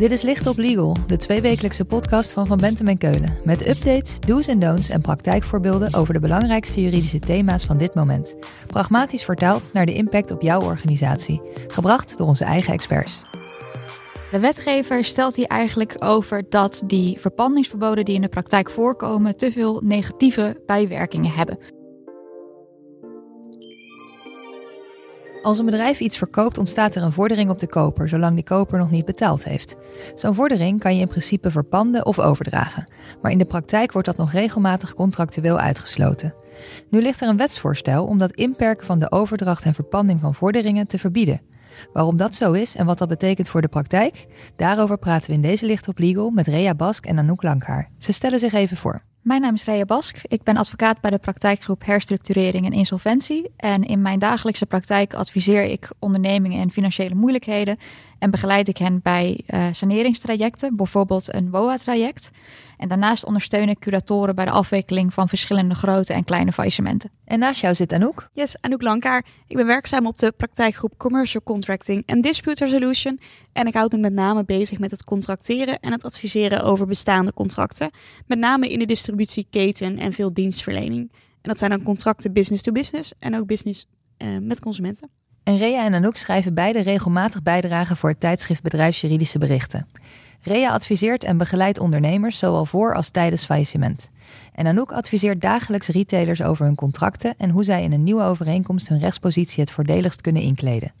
Dit is Licht op Legal, de tweewekelijkse podcast van Van Bentem en Keulen. Met updates, do's en don'ts en praktijkvoorbeelden over de belangrijkste juridische thema's van dit moment. Pragmatisch vertaald naar de impact op jouw organisatie. Gebracht door onze eigen experts. De wetgever stelt hier eigenlijk over dat die verpandingsverboden die in de praktijk voorkomen te veel negatieve bijwerkingen hebben. Als een bedrijf iets verkoopt, ontstaat er een vordering op de koper, zolang die koper nog niet betaald heeft. Zo'n vordering kan je in principe verpanden of overdragen, maar in de praktijk wordt dat nog regelmatig contractueel uitgesloten. Nu ligt er een wetsvoorstel om dat inperken van de overdracht en verpanding van vorderingen te verbieden. Waarom dat zo is en wat dat betekent voor de praktijk, daarover praten we in deze Licht op Legal met Rea Bask en Anouk Langhaar. Ze stellen zich even voor. Mijn naam is Rea Bask. Ik ben advocaat bij de praktijkgroep Herstructurering en Insolventie. En in mijn dagelijkse praktijk adviseer ik ondernemingen in financiële moeilijkheden en begeleid ik hen bij uh, saneringstrajecten, bijvoorbeeld een WOA-traject. En daarnaast ondersteun ik curatoren bij de afwikkeling van verschillende grote en kleine faillissementen. En naast jou zit Anouk. Yes, Anouk Lankaar. Ik ben werkzaam op de praktijkgroep Commercial Contracting en Dispute Resolution. En ik houd me met name bezig met het contracteren en het adviseren over bestaande contracten. Met name in de distributieketen en veel dienstverlening. En dat zijn dan contracten business to business en ook business uh, met consumenten. En Rea en Anouk schrijven beide regelmatig bijdragen voor het tijdschrift Bedrijfsjuridische Berichten. Rea adviseert en begeleidt ondernemers zowel voor als tijdens faillissement. En Anouk adviseert dagelijks retailers over hun contracten en hoe zij in een nieuwe overeenkomst hun rechtspositie het voordeligst kunnen inkleden.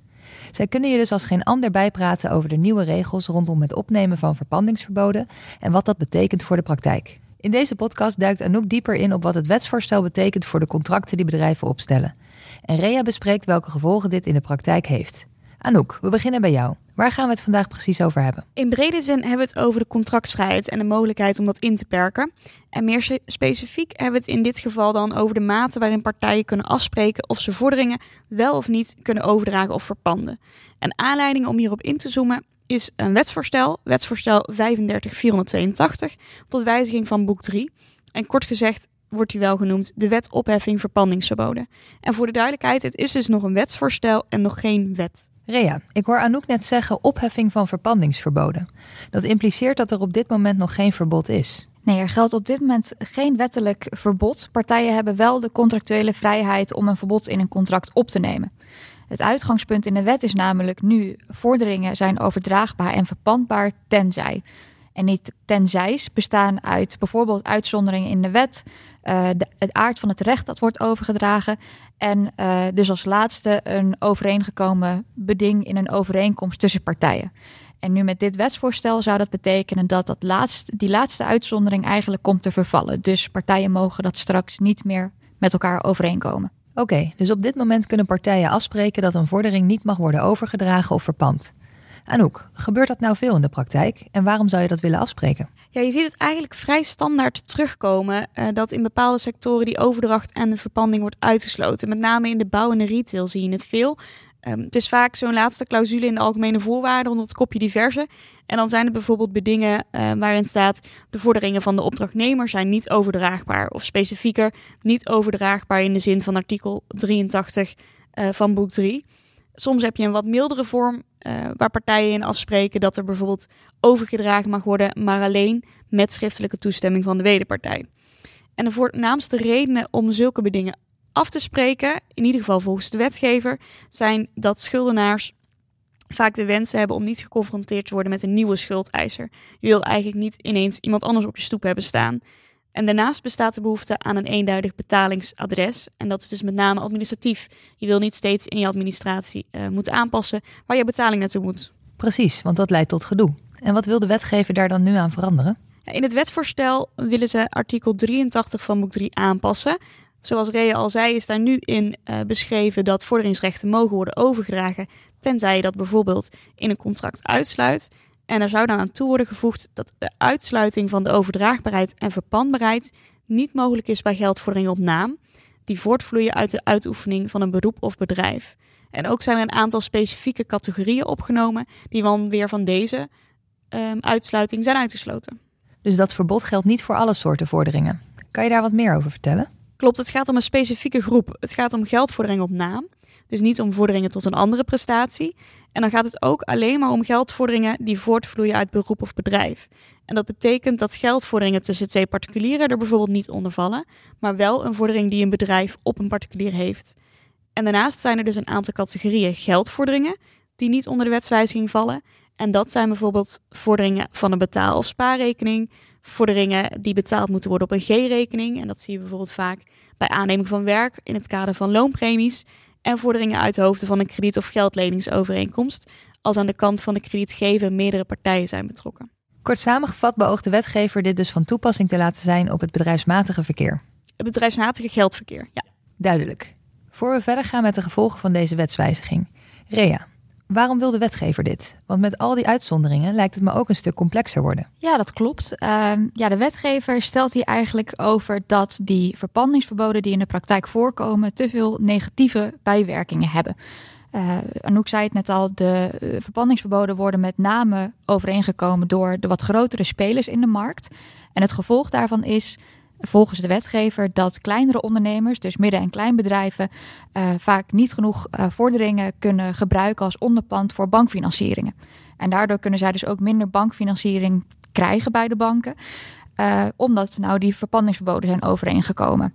Zij kunnen je dus als geen ander bijpraten over de nieuwe regels rondom het opnemen van verpandingsverboden en wat dat betekent voor de praktijk. In deze podcast duikt Anouk dieper in op wat het wetsvoorstel betekent voor de contracten die bedrijven opstellen. En Rea bespreekt welke gevolgen dit in de praktijk heeft. Anouk, we beginnen bij jou. Waar gaan we het vandaag precies over hebben? In brede zin hebben we het over de contractsvrijheid en de mogelijkheid om dat in te perken. En meer specifiek hebben we het in dit geval dan over de mate waarin partijen kunnen afspreken of ze vorderingen wel of niet kunnen overdragen of verpanden. En aanleiding om hierop in te zoomen is een wetsvoorstel, wetsvoorstel 35482, tot wijziging van boek 3. En kort gezegd wordt hij wel genoemd de wet opheffing verpandingsverboden. En voor de duidelijkheid, het is dus nog een wetsvoorstel en nog geen wet. Rea, ik hoor Anouk net zeggen opheffing van verpandingsverboden. Dat impliceert dat er op dit moment nog geen verbod is. Nee, er geldt op dit moment geen wettelijk verbod. Partijen hebben wel de contractuele vrijheid om een verbod in een contract op te nemen. Het uitgangspunt in de wet is namelijk nu: vorderingen zijn overdraagbaar en verpandbaar tenzij. En niet tenzij's bestaan uit bijvoorbeeld uitzonderingen in de wet, uh, de, het aard van het recht dat wordt overgedragen en uh, dus als laatste een overeengekomen beding in een overeenkomst tussen partijen. En nu met dit wetsvoorstel zou dat betekenen dat, dat laatst, die laatste uitzondering eigenlijk komt te vervallen. Dus partijen mogen dat straks niet meer met elkaar overeenkomen. Oké, dus op dit moment kunnen partijen afspreken dat een vordering niet mag worden overgedragen of verpand. Anouk, gebeurt dat nou veel in de praktijk en waarom zou je dat willen afspreken? Ja, je ziet het eigenlijk vrij standaard terugkomen uh, dat in bepaalde sectoren die overdracht en de verpanding wordt uitgesloten. Met name in de bouw en de retail zie je het veel. Um, het is vaak zo'n laatste clausule in de algemene voorwaarden onder het kopje diverse. En dan zijn er bijvoorbeeld bedingen uh, waarin staat de vorderingen van de opdrachtnemer zijn niet overdraagbaar. Of specifieker niet overdraagbaar in de zin van artikel 83 uh, van boek 3. Soms heb je een wat mildere vorm uh, waar partijen in afspreken dat er bijvoorbeeld overgedragen mag worden, maar alleen met schriftelijke toestemming van de wederpartij. En de voornaamste redenen om zulke bedingen af te spreken, in ieder geval volgens de wetgever, zijn dat schuldenaars vaak de wens hebben om niet geconfronteerd te worden met een nieuwe schuldeiser. Je wil eigenlijk niet ineens iemand anders op je stoep hebben staan. En daarnaast bestaat de behoefte aan een eenduidig betalingsadres. En dat is dus met name administratief. Je wil niet steeds in je administratie uh, moeten aanpassen waar je betaling naartoe moet. Precies, want dat leidt tot gedoe. En wat wil de wetgever daar dan nu aan veranderen? In het wetsvoorstel willen ze artikel 83 van boek 3 aanpassen. Zoals Rea al zei, is daar nu in uh, beschreven dat vorderingsrechten mogen worden overgedragen, tenzij je dat bijvoorbeeld in een contract uitsluit. En er zou dan aan toe worden gevoegd dat de uitsluiting van de overdraagbaarheid en verpandbaarheid niet mogelijk is bij geldvorderingen op naam, die voortvloeien uit de uitoefening van een beroep of bedrijf. En ook zijn er een aantal specifieke categorieën opgenomen die dan weer van deze um, uitsluiting zijn uitgesloten. Dus dat verbod geldt niet voor alle soorten vorderingen. Kan je daar wat meer over vertellen? Klopt, het gaat om een specifieke groep. Het gaat om geldvorderingen op naam. Dus niet om vorderingen tot een andere prestatie. En dan gaat het ook alleen maar om geldvorderingen die voortvloeien uit beroep of bedrijf. En dat betekent dat geldvorderingen tussen twee particulieren er bijvoorbeeld niet onder vallen, maar wel een vordering die een bedrijf op een particulier heeft. En daarnaast zijn er dus een aantal categorieën geldvorderingen die niet onder de wetswijziging vallen. En dat zijn bijvoorbeeld vorderingen van een betaal- of spaarrekening, vorderingen die betaald moeten worden op een G-rekening. En dat zie je bijvoorbeeld vaak bij aanneming van werk in het kader van loonpremies. En vorderingen uit de hoofden van een krediet- of geldleningsovereenkomst, als aan de kant van de kredietgever meerdere partijen zijn betrokken. Kort samengevat beoogt de wetgever dit dus van toepassing te laten zijn op het bedrijfsmatige verkeer. Het bedrijfsmatige geldverkeer, ja. Duidelijk. Voor we verder gaan met de gevolgen van deze wetswijziging. Rea, waarom wil de wetgever dit? Want met al die uitzonderingen lijkt het me ook een stuk complexer worden. Ja, dat klopt. Ehm, ja, de wetgever stelt hier eigenlijk over dat die verpandingsverboden die in de praktijk voorkomen te veel negatieve bijwerkingen hebben. Uh, Anouk zei het net al, de uh, verpandingsverboden worden met name overeengekomen door de wat grotere spelers in de markt. En het gevolg daarvan is, volgens de wetgever, dat kleinere ondernemers, dus midden- en kleinbedrijven, uh, vaak niet genoeg vorderingen kunnen gebruiken als onderpand voor bankfinancieringen. En daardoor kunnen zij dus ook minder bankfinanciering krijgen bij de banken, omdat nou die verpandingsverboden zijn overeengekomen.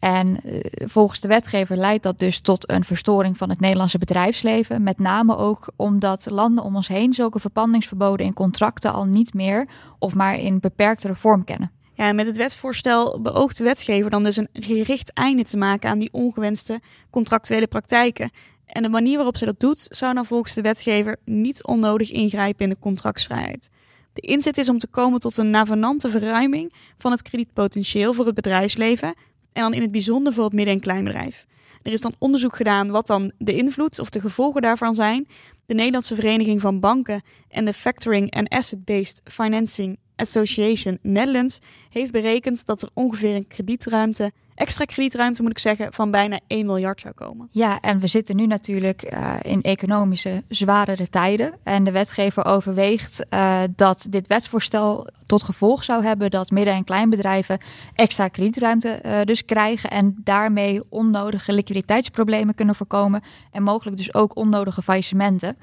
En uh, volgens de wetgever leidt dat dus tot een verstoring van het Nederlandse bedrijfsleven. Met name ook omdat landen om ons heen zulke verpandingsverboden in contracten al niet meer of maar in beperktere vorm kennen. Met het wetsvoorstel beoogt de wetgever dan dus een gericht einde te maken aan die ongewenste contractuele praktijken. En de manier waarop ze dat doet, zou dan volgens de wetgever niet onnodig ingrijpen in de contractsvrijheid. De inzet is om te komen tot een navenante verruiming van het kredietpotentieel voor het bedrijfsleven en dan in het bijzonder voor het midden- en kleinbedrijf. Er is dan onderzoek gedaan wat dan de invloed of de gevolgen daarvan zijn. De Nederlandse Vereniging van Banken en de Factoring and Asset-Based Financing Association Netherlands heeft berekend dat er ongeveer een kredietruimte, extra kredietruimte moet ik zeggen, van bijna 1 miljard zou komen. Ja, en we zitten nu natuurlijk uh, in economische zwaardere tijden. En de wetgever overweegt uh, dat dit wetsvoorstel tot gevolg zou hebben dat midden- en kleinbedrijven extra kredietruimte uh, dus krijgen en daarmee onnodige liquiditeitsproblemen kunnen voorkomen en mogelijk dus ook onnodige faillissementen.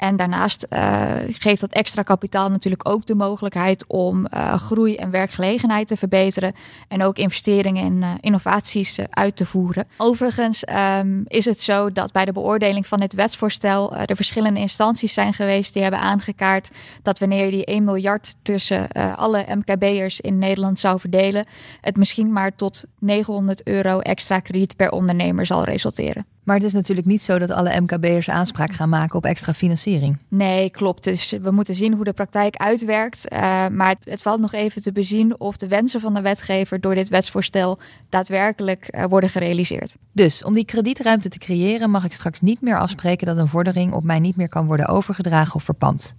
En daarnaast uh, geeft dat extra kapitaal natuurlijk ook de mogelijkheid om uh, groei en werkgelegenheid te verbeteren. En ook investeringen en uh, innovaties uit te voeren. Overigens um, is het zo dat bij de beoordeling van dit wetsvoorstel er verschillende instanties zijn geweest die hebben aangekaart dat wanneer je die 1 miljard tussen alle MKB'ers in Nederland zou verdelen, het misschien maar tot 900 euro extra krediet per ondernemer zal resulteren. Maar het is natuurlijk niet zo dat alle MKB'ers aanspraak gaan maken op extra financiering. Nee, klopt. Dus we moeten zien hoe de praktijk uitwerkt. Uh, maar het, het, valt nog even te bezien of de wensen van de wetgever door dit wetsvoorstel daadwerkelijk uh, worden gerealiseerd. Dus om die kredietruimte te creëren mag ik straks niet meer afspreken dat een vordering op mij niet meer kan worden overgedragen of verpand.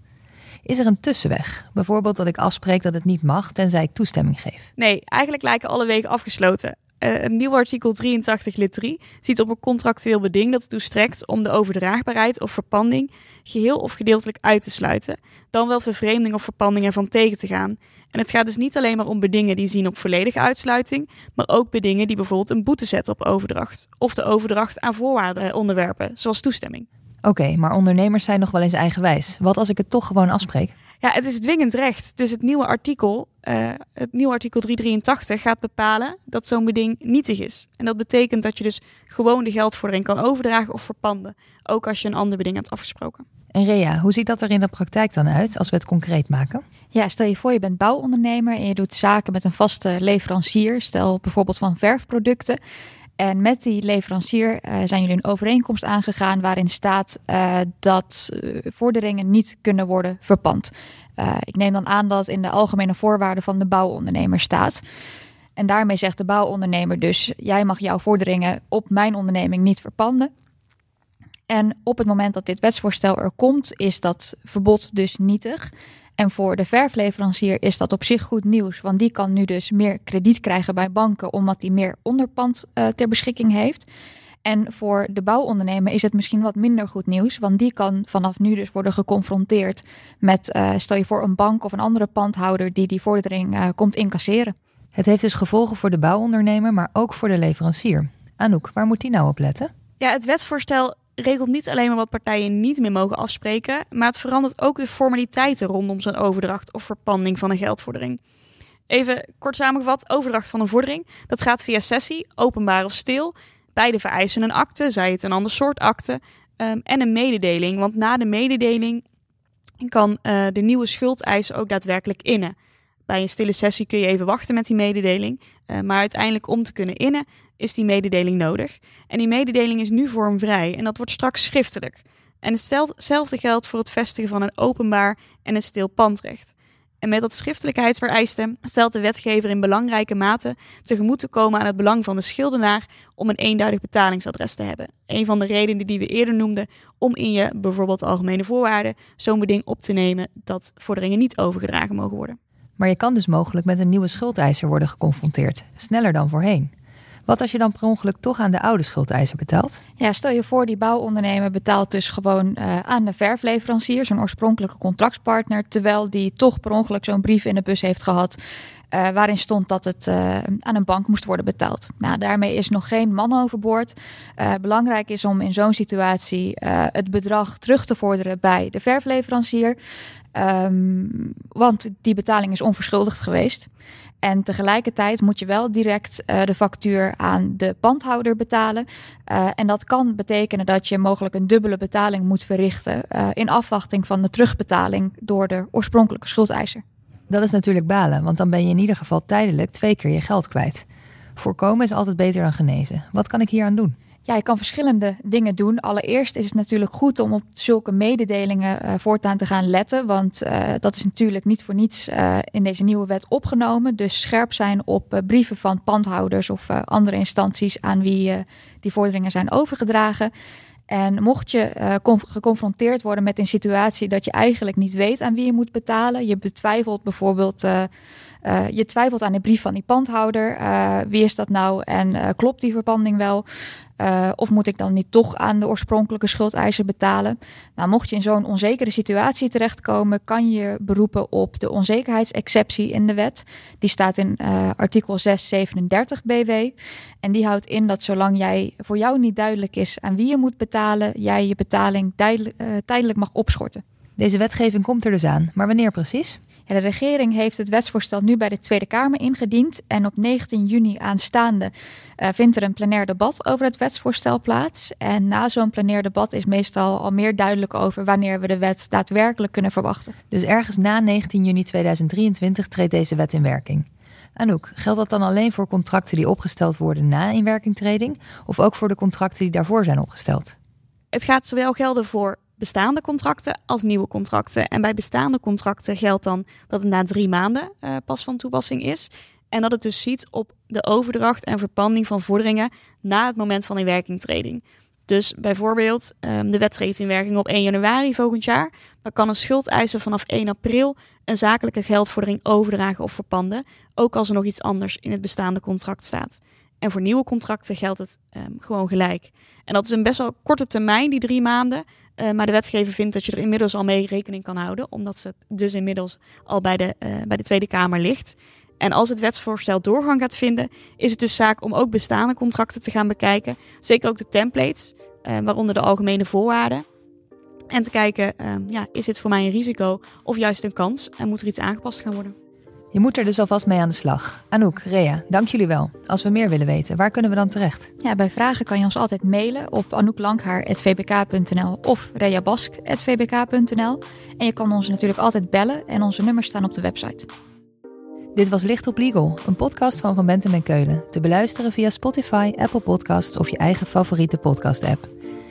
Is er een tussenweg? Bijvoorbeeld dat ik afspreek dat het niet mag tenzij ik toestemming geef? Nee, eigenlijk lijken alle wegen afgesloten. Uh, een nieuw artikel 83 lid 3 ziet op een contractueel beding dat toestrekt om de overdraagbaarheid of verpanding geheel of gedeeltelijk uit te sluiten, dan wel vervreemding of verpanding ervan tegen te gaan. En het gaat dus niet alleen maar om bedingen die zien op volledige uitsluiting, maar ook bedingen die bijvoorbeeld een boete zetten op overdracht of de overdracht aan voorwaarden onderwerpen, zoals toestemming. Oké, maar ondernemers zijn nog wel eens eigenwijs. Wat als ik het toch gewoon afspreek? Ja, het is dwingend recht. Dus het nieuwe artikel, uh, het nieuwe artikel 383 gaat bepalen dat zo'n beding nietig is. En dat betekent dat je dus gewoon de geldvordering kan overdragen of verpanden. Ook als je een ander beding hebt afgesproken. En Rea, hoe ziet dat er in de praktijk dan uit als we het concreet maken? Ja, stel je voor je bent bouwondernemer en je doet zaken met een vaste leverancier. Stel bijvoorbeeld van verfproducten. En met die leverancier uh, zijn jullie een overeenkomst aangegaan waarin staat uh, dat uh, vorderingen niet kunnen worden verpand. ik neem dan aan dat in de algemene voorwaarden van de bouwondernemer staat. En daarmee zegt de bouwondernemer dus: jij mag jouw vorderingen op mijn onderneming niet verpanden. En op het moment dat dit wetsvoorstel er komt, is dat verbod dus nietig. En voor de verfleverancier is dat op zich goed nieuws, want die kan nu dus meer krediet krijgen bij banken, omdat hij meer onderpand uh, ter beschikking heeft. En voor de bouwondernemer is het misschien wat minder goed nieuws, want die kan vanaf nu dus worden geconfronteerd met, uh, stel je voor, een bank of een andere pandhouder die die vordering uh, komt incasseren. Het heeft dus gevolgen voor de bouwondernemer, maar ook voor de leverancier. Anouk, waar moet die nou op letten? Ja, het wetsvoorstel regelt niet alleen maar wat partijen niet meer mogen afspreken, maar het verandert ook de formaliteiten rondom zo'n overdracht of verpanding van een geldvordering. Even kort samengevat, overdracht van een vordering, dat gaat via sessie, openbaar of stil. Beide vereisen een akte, zij het een ander soort akte, um, en een mededeling. Want na de mededeling kan uh, de nieuwe schuldeiser ook daadwerkelijk innen. Bij een stille sessie kun je even wachten met die mededeling. Uh, maar uiteindelijk om te kunnen innen is die mededeling nodig. En die mededeling is nu vormvrij en dat wordt straks schriftelijk. En hetzelfde geldt voor het vestigen van een openbaar en een stil pandrecht. En met dat schriftelijkheidsvereiste stelt de wetgever in belangrijke mate tegemoet te komen aan het belang van de schildenaar om een eenduidig betalingsadres te hebben. Een van de redenen die we eerder noemden om in je bijvoorbeeld algemene voorwaarden zo'n beding op te nemen dat vorderingen niet overgedragen mogen worden. Maar je kan dus mogelijk met een nieuwe schuldeiser worden geconfronteerd, sneller dan voorheen. Wat als je dan per ongeluk toch aan de oude schuldeiser betaalt? Ja, stel je voor, die bouwondernemer betaalt dus gewoon uh, aan de verfleverancier, zijn oorspronkelijke contractspartner, terwijl die toch per ongeluk zo'n brief in de bus heeft gehad. Uh, waarin stond dat het uh, aan een bank moest worden betaald. Nou, daarmee is nog geen man overboord. belangrijk is om in zo'n situatie het bedrag terug te vorderen bij de verfleverancier. Um, want die betaling is onverschuldigd geweest. En tegelijkertijd moet je wel direct uh, de factuur aan de pandhouder betalen. Uh, en dat kan betekenen dat je mogelijk een dubbele betaling moet verrichten. Uh, in afwachting van de terugbetaling door de oorspronkelijke schuldeiser. Dat is natuurlijk balen, want dan ben je in ieder geval tijdelijk twee keer je geld kwijt. Voorkomen is altijd beter dan genezen. Wat kan ik hier aan doen? Ja, je kan verschillende dingen doen. Allereerst is het natuurlijk goed om op zulke mededelingen uh, voortaan te gaan letten. Want uh, dat is natuurlijk niet voor niets uh, in deze nieuwe wet opgenomen. Dus scherp zijn op brieven van pandhouders of andere instanties aan wie die vorderingen zijn overgedragen. En mocht je geconfronteerd worden met een situatie dat je eigenlijk niet weet aan wie je moet betalen, je betwijfelt bijvoorbeeld. Uh, je twijfelt aan de brief van die pandhouder. Uh, wie is dat nou en uh, klopt die verpanding wel? of moet ik dan niet toch aan de oorspronkelijke schuldeiser betalen? Nou, mocht je in zo'n onzekere situatie terechtkomen, kan je beroepen op de onzekerheidsexceptie in de wet. Die staat in artikel 637 BW. En die houdt in dat zolang jij voor jou niet duidelijk is aan wie je moet betalen, jij je betaling tijdelijk mag opschorten. Deze wetgeving komt er dus aan, maar wanneer precies? Ja, de regering heeft het wetsvoorstel nu bij de Tweede Kamer ingediend. En op 19 juni aanstaande uh, vindt er een plenair debat over het wetsvoorstel plaats. En na zo'n plenair debat is meestal al meer duidelijk over wanneer we de wet daadwerkelijk kunnen verwachten. Dus ergens na 19 juni 2023 treedt deze wet in werking. Anouk, geldt dat dan alleen voor contracten die opgesteld worden na inwerkingtreding? Of ook voor de contracten die daarvoor zijn opgesteld? Het gaat zowel gelden voor bestaande contracten als nieuwe contracten. En bij bestaande contracten geldt dan dat het na drie maanden uh, pas van toepassing is. En dat het dus ziet op de overdracht en verpanding van vorderingen na het moment van inwerkingtreding. Dus bijvoorbeeld, um, de wet treedt in werking op 1 januari volgend jaar. Dan kan een schuldeiser vanaf 1 april een zakelijke geldvordering overdragen of verpanden. Ook als er nog iets anders in het bestaande contract staat. En voor nieuwe contracten geldt het um, gewoon gelijk. En dat is een best wel korte termijn, die drie maanden. Uh, maar de wetgever vindt dat je er inmiddels al mee rekening kan houden, omdat ze het dus inmiddels al bij de, uh, bij de Tweede Kamer ligt. En als het wetsvoorstel doorgang gaat vinden, is het dus zaak om ook bestaande contracten te gaan bekijken. Zeker ook de templates, uh, waaronder de algemene voorwaarden. En te kijken, ja, is dit voor mij een risico of juist een kans en moet er iets aangepast gaan worden? Je moet er dus alvast mee aan de slag. Anouk, Rea, dank jullie wel. Als we meer willen weten, waar kunnen we dan terecht? Ja, bij vragen kan je ons altijd mailen op anouklandhaar.vbk.nl of reabask.vbk.nl. En je kan ons natuurlijk altijd bellen en onze nummers staan op de website. Dit was Licht op Legal, een podcast van Van Bentem en Keulen. Te beluisteren via Spotify, Apple Podcasts of je eigen favoriete podcast-app.